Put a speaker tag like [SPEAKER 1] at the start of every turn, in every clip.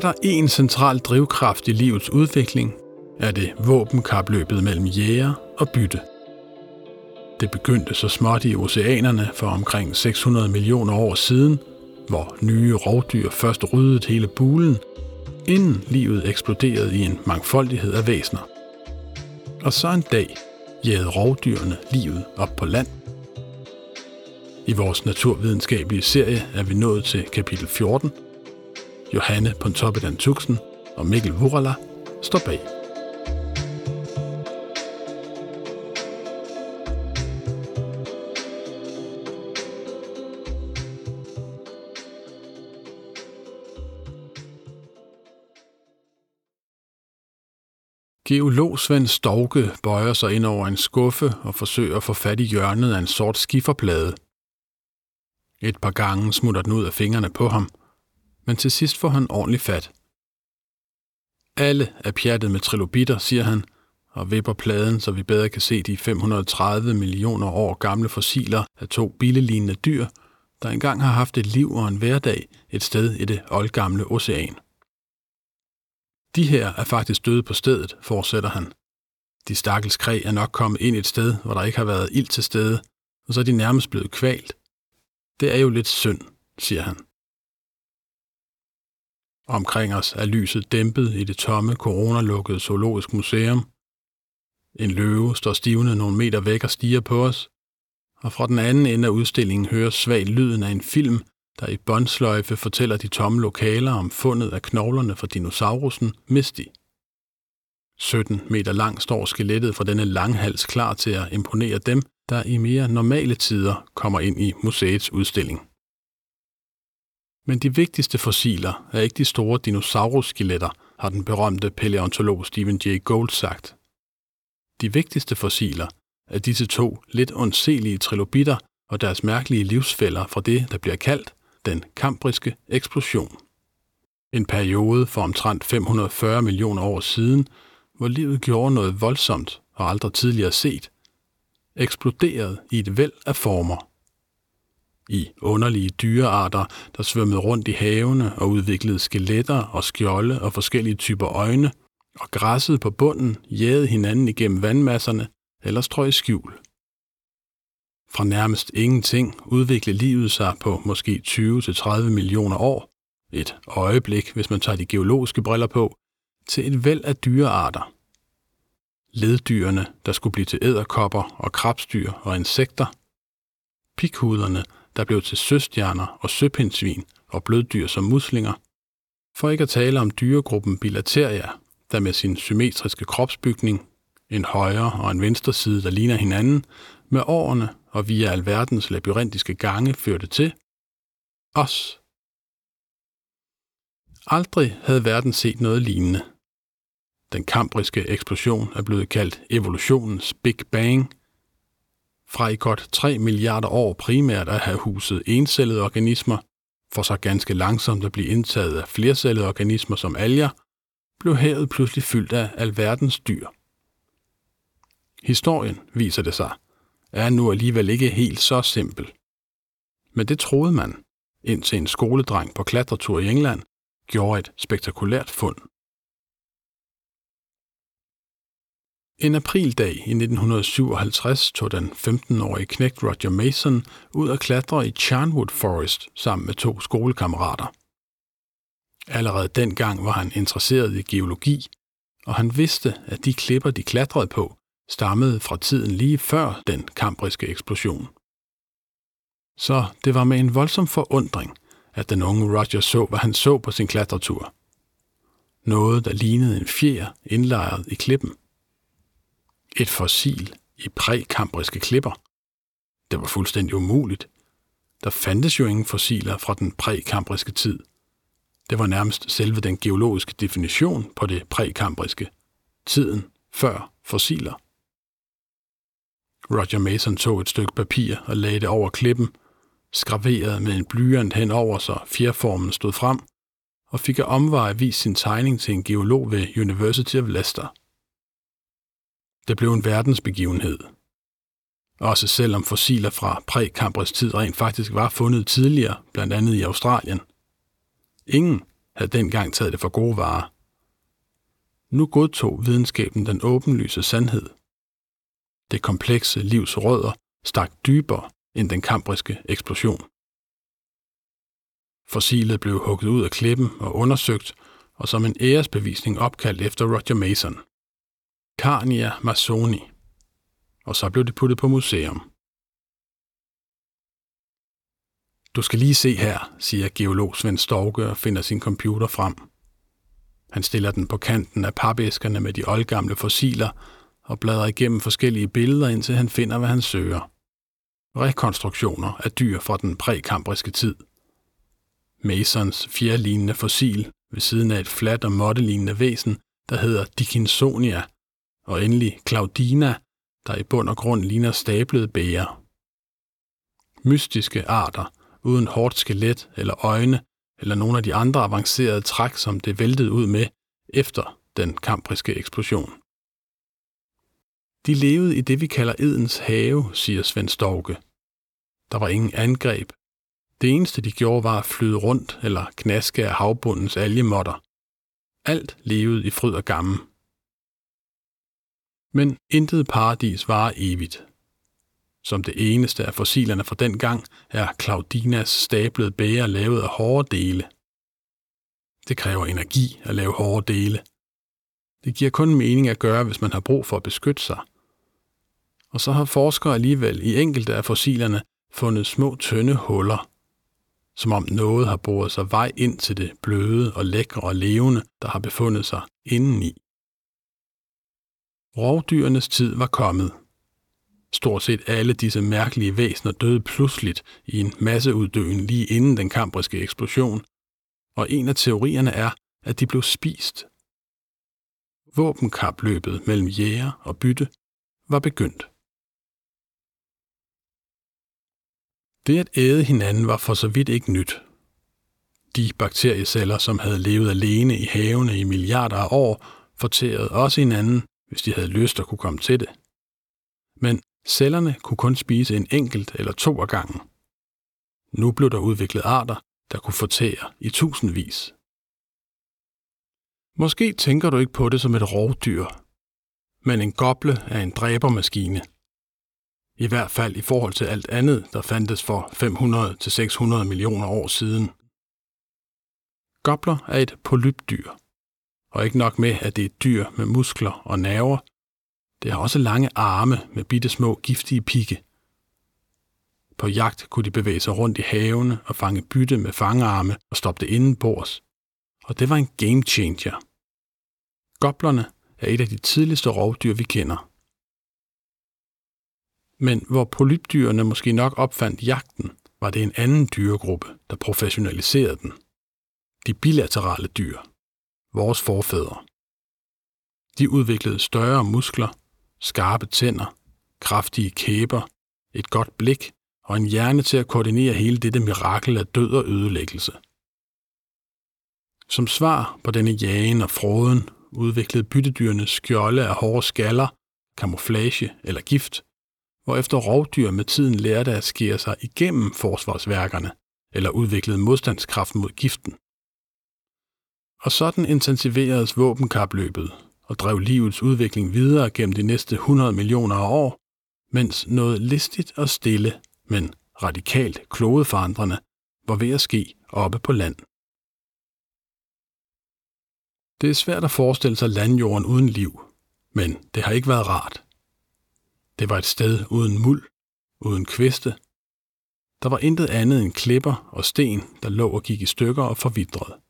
[SPEAKER 1] Er der en central drivkraft i livets udvikling, er det våbenkapløbet mellem jæger og bytte. Det begyndte så småt i oceanerne for omkring 600 millioner år siden, hvor nye rovdyr først ryddede hele bulen, inden livet eksploderede i en mangfoldighed af væsener. Og så en dag jagede rovdyrene livet op på land. I vores naturvidenskabelige serie er vi nået til kapitel 14. Johanne Pontoppidan Tuxen og Mikkel Vurala står bag. Geolog Svend Storke bøjer sig ind over en skuffe og forsøger at få fat i hjørnet af en sort skiferplade. Et par gange smutter den ud af fingrene på ham, men til sidst får han ordentligt fat. Alle er pjattet med trilobitter, siger han, og vipper pladen, så vi bedre kan se de 530 millioner år gamle fossiler af to billelignende dyr, der engang har haft et liv og en hverdag et sted i det oldgamle ocean. De her er faktisk døde på stedet, fortsætter han. De stakkels kræ er nok kommet ind et sted, hvor der ikke har været ild til stede, og så er de nærmest blevet kvalt. Det er jo lidt synd, siger han. Omkring os er lyset dæmpet i det tomme, coronalukkede zoologisk museum. En løve står stivnet nogle meter væk og stiger på os, og fra den anden ende af udstillingen høres svag lyden af en film, der i båndsløjfe fortæller de tomme lokaler om fundet af knoglerne fra dinosaurusen Misty. 17 meter lang står skelettet fra denne langhals klar til at imponere dem, der i mere normale tider kommer ind i museets udstilling. Men de vigtigste fossiler er ikke de store dinosaurusskeletter, har den berømte paleontolog Stephen Jay Gould sagt. De vigtigste fossiler er disse to lidt ondselige trilobitter og deres mærkelige livsfælder fra det, der bliver kaldt den kambriske eksplosion. En periode for omtrent 540 millioner år siden, hvor livet gjorde noget voldsomt og aldrig tidligere set, eksploderede i et væld af former. I underlige dyrearter, der svømmede rundt i havene og udviklede skeletter og skjolde og forskellige typer øjne, og græssede på bunden, jagede hinanden igennem vandmasserne eller strøg skjul. Fra nærmest ingenting udviklede livet sig på måske 20-30 millioner år, et øjeblik, hvis man tager de geologiske briller på, til et væld af dyrearter. Leddyrene, der skulle blive til æderkopper og krabstyr og insekter. Pikhuderne, der blev til søstjerner og søpindsvin og bløddyr som muslinger. For ikke at tale om dyregruppen Bilateria, der med sin symmetriske kropsbygning, en højre og en venstre side, der ligner hinanden, med årene og via alverdens labyrintiske gange førte til os. Aldrig havde verden set noget lignende. Den kambriske eksplosion er blevet kaldt evolutionens Big Bang. Fra i godt 3 milliarder år primært at have huset encellede organismer, for så ganske langsomt at blive indtaget af flercellede organismer som alger, blev havet pludselig fyldt af alverdens dyr. Historien, viser det sig, er nu alligevel ikke helt så simpel. Men det troede man, indtil en skoledreng på klatretur i England gjorde et spektakulært fund. En aprildag i 1957 tog den 15-årige knægt Roger Mason ud og klatre i Charnwood Forest sammen med to skolekammerater. Allerede dengang var han interesseret i geologi, og han vidste, at de klipper, de klatrede på, stammede fra tiden lige før den kambriske eksplosion. Så det var med en voldsom forundring, at den unge Roger så, hvad han så på sin klatretur. Noget, der lignede en fjer indlejret i klippen. Et fossil i prækambriske klipper. Det var fuldstændig umuligt. Der fandtes jo ingen fossiler fra den prækambriske tid. Det var nærmest selve den geologiske definition på det prækambriske. Tiden før fossiler. Roger Mason tog et stykke papir og lagde det over klippen, skraverede med en blyant henover, så fjerformen stod frem, og fik af omveje vist sin tegning til en geolog ved University of Leicester. Det blev en verdensbegivenhed. Også selvom fossiler fra prækambrisk tid rent faktisk var fundet tidligere, blandt andet i Australien. Ingen havde dengang taget det for gode varer. Nu godtog videnskaben den åbenlyse sandhed. Det komplekse livs rødder stak dybere end den kambriske eksplosion. Fossilet blev hugget ud af klippen og undersøgt, og som en æresbevisning opkaldt efter Roger Mason. Carnia Masoni. Og så blev det puttet på museum. Du skal lige se her, siger geolog Svend Storke og finder sin computer frem. Han stiller den på kanten af papæskerne med de oldgamle fossiler og bladrer igennem forskellige billeder, indtil han finder, hvad han søger. Rekonstruktioner af dyr fra den prækambriske tid. Masons fjerlignende fossil ved siden af et fladt og måttelignende væsen, der hedder Dickinsonia, og endelig Claudina, der i bund og grund ligner stablede bæger. Mystiske arter, uden hårdt skelet eller øjne, eller nogle af de andre avancerede træk, som det væltede ud med efter den kampriske eksplosion. De levede i det, vi kalder Edens have, siger Svend Storke. Der var ingen angreb. Det eneste, de gjorde, var at flyde rundt eller knaske af havbundens algemotter. Alt levede i fryd og gamme. Men intet paradis varer evigt. Som det eneste af fossilerne fra den gang er Claudinas stablede bæger lavet af hårde dele. Det kræver energi at lave hårde dele. Det giver kun mening at gøre, hvis man har brug for at beskytte sig. Og så har forskere alligevel i enkelte af fossilerne fundet små tynde huller, som om noget har boret sig vej ind til det bløde og lækre og levende, der har befundet sig indeni. Rovdyrenes tid var kommet. Stort set alle disse mærkelige væsener døde pludseligt i en masseuddøen lige inden den kambriske eksplosion, og en af teorierne er, at de blev spist. Våbenkapløbet mellem jæger og bytte var begyndt. Det at æde hinanden var for så vidt ikke nyt. De bakterieceller, som havde levet alene i havene i milliarder af år, fortærede også hinanden, hvis de havde lyst at kunne komme til det. Men cellerne kunne kun spise en enkelt eller to af gangen. Nu blev der udviklet arter, der kunne fortære i tusindvis. Måske tænker du ikke på det som et rovdyr, men en goble er en dræbermaskine – i hvert fald i forhold til alt andet, der fandtes for 500-600 millioner år siden. Gobler er et polypdyr, og ikke nok med, at det er et dyr med muskler og nerver, det har også lange arme med bitte små giftige pigge. På jagt kunne de bevæge sig rundt i havene og fange bytte med fangearme og stoppe det indenbords. Og det var en game changer. Goblerne er et af de tidligste rovdyr, vi kender. Men hvor polypdyrene måske nok opfandt jagten, var det en anden dyregruppe, der professionaliserede den. De bilaterale dyr. Vores forfædre. De udviklede større muskler, skarpe tænder, kraftige kæber, et godt blik og en hjerne til at koordinere hele dette mirakel af død og ødelæggelse. Som svar på denne jagen og froden udviklede byttedyrene skjolde af hårde skaller, kamuflage eller gift, hvorefter rovdyr med tiden lærte at skære sig igennem forsvarsværkerne eller udviklede modstandskraft mod giften. Og sådan intensiveredes våbenkapløbet og drev livets udvikling videre gennem de næste 100 millioner af år, mens noget listigt og stille, men radikalt klodeforandrende var ved at ske oppe på land. Det er svært at forestille sig landjorden uden liv, men det har ikke været rart. Det var et sted uden muld, uden kviste. Der var intet andet end klipper og sten, der lå og gik i stykker og forvidrede.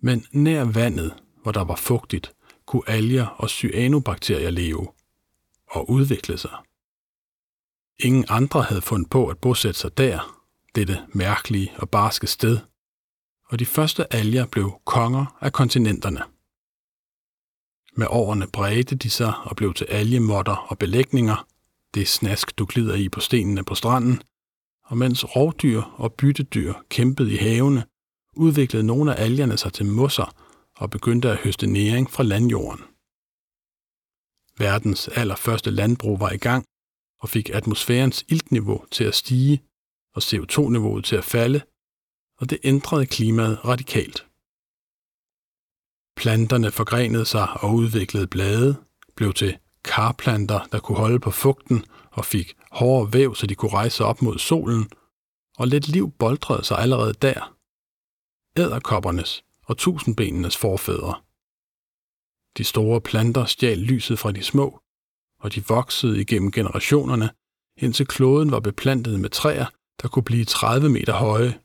[SPEAKER 1] Men nær vandet, hvor der var fugtigt, kunne alger og cyanobakterier leve og udvikle sig. Ingen andre havde fundet på at bosætte sig der, dette mærkelige og barske sted, og de første alger blev konger af kontinenterne. Med årene bredte de sig og blev til algemotter og belægninger, det snask, du glider i på stenene på stranden, og mens rovdyr og byttedyr kæmpede i havene, udviklede nogle af algerne sig til mosser og begyndte at høste næring fra landjorden. Verdens allerførste landbrug var i gang og fik atmosfærens iltniveau til at stige og CO2-niveauet til at falde, og det ændrede klimaet radikalt. Planterne forgrenede sig og udviklede blade, blev til karplanter, der kunne holde på fugten og fik hårde væv, så de kunne rejse op mod solen, og lidt liv boldrede sig allerede der. Æderkoppernes og tusindbenenes forfædre. De store planter stjal lyset fra de små, og de voksede igennem generationerne, indtil kloden var beplantet med træer, der kunne blive 30 meter høje.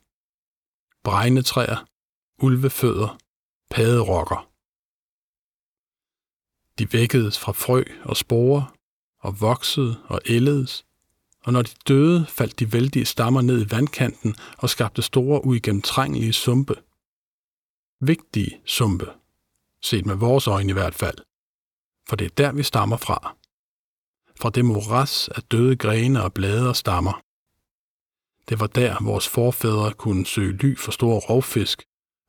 [SPEAKER 1] Bregnetræer, ulvefødder, paderokker. De vækkedes fra frø og sporer, og voksede og ældedes, og når de døde, faldt de vældige stammer ned i vandkanten og skabte store uigennemtrængelige sumpe. Vigtige sumpe, set med vores øjne i hvert fald, for det er der, vi stammer fra. Fra det moras af døde grene og blade og stammer. Det var der, vores forfædre kunne søge ly for store rovfisk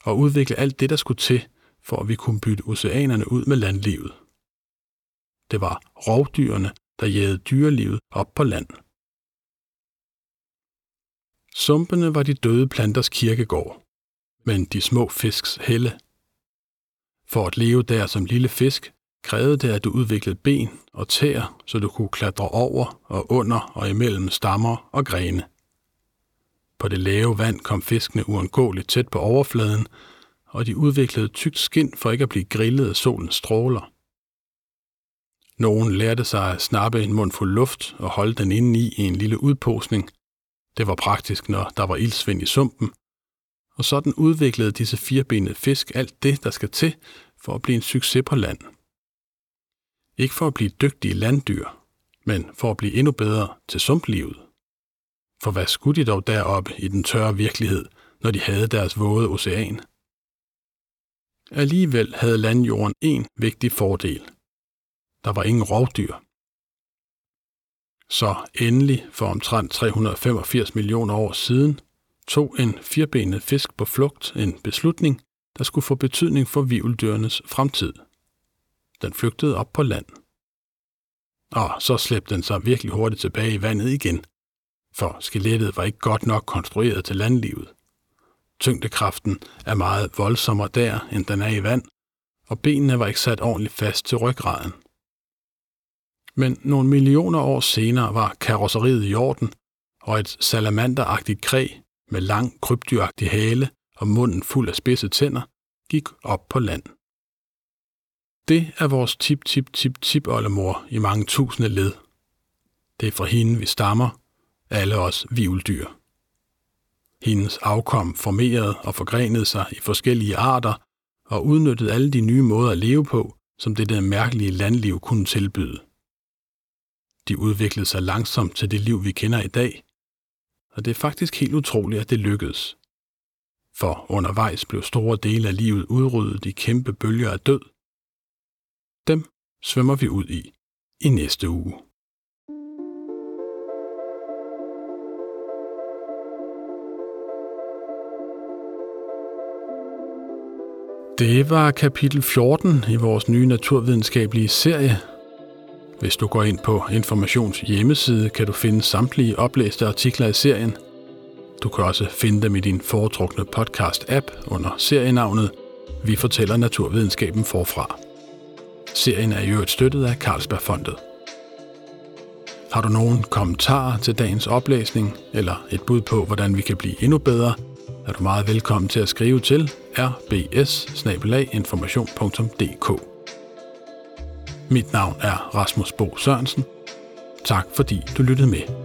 [SPEAKER 1] og udvikle alt det, der skulle til, for at vi kunne bytte oceanerne ud med landlivet. Det var rovdyrene, der jagede dyrelivet op på land. Sumpene var de døde planters kirkegård, men de små fisks helle. For at leve der som lille fisk, krævede det, at du udviklede ben og tæer, så du kunne klatre over og under og imellem stammer og grene. På det lave vand kom fiskene uundgåeligt tæt på overfladen, og de udviklede tykt skind for ikke at blive grillet af solens stråler. Nogen lærte sig at snappe en mundfuld luft og holde den inde i en lille udposning. Det var praktisk, når der var ildsvind i sumpen. Og sådan udviklede disse firebenede fisk alt det, der skal til for at blive en succes på land. Ikke for at blive dygtige landdyr, men for at blive endnu bedre til sumplivet. For hvad skulle de dog deroppe i den tørre virkelighed, når de havde deres våde ocean? Alligevel havde landjorden en vigtig fordel. Der var ingen rovdyr. Så endelig for omtrent 385 millioner år siden tog en firbenet fisk på flugt en beslutning, der skulle få betydning for vivldyrenes fremtid. Den flygtede op på land. Og så slæbte den sig virkelig hurtigt tilbage i vandet igen, for skelettet var ikke godt nok konstrueret til landlivet. Tyngdekraften er meget voldsommere der, end den er i vand, og benene var ikke sat ordentligt fast til ryggraden. Men nogle millioner år senere var karosseriet i orden, og et salamanderagtigt kræ med lang krybdyragtig hale og munden fuld af spidse tænder gik op på land. Det er vores tip-tip-tip-tip-oldemor i mange tusinde led. Det er fra hende, vi stammer, alle os vivldyr. Hendes afkom formerede og forgrenede sig i forskellige arter og udnyttede alle de nye måder at leve på, som det der mærkelige landliv kunne tilbyde. De udviklede sig langsomt til det liv, vi kender i dag, og det er faktisk helt utroligt, at det lykkedes. For undervejs blev store dele af livet udryddet i kæmpe bølger af død. Dem svømmer vi ud i i næste uge. Det var kapitel 14 i vores nye naturvidenskabelige serie. Hvis du går ind på Informations hjemmeside, kan du finde samtlige oplæste artikler i serien. Du kan også finde dem i din foretrukne podcast-app under serienavnet Vi fortæller naturvidenskaben forfra. Serien er i øvrigt støttet af Carlsbergfondet. Har du nogen kommentarer til dagens oplæsning, eller et bud på, hvordan vi kan blive endnu bedre, er du meget velkommen til at skrive til rbs mit navn er Rasmus Bo Sørensen. Tak fordi du lyttede med.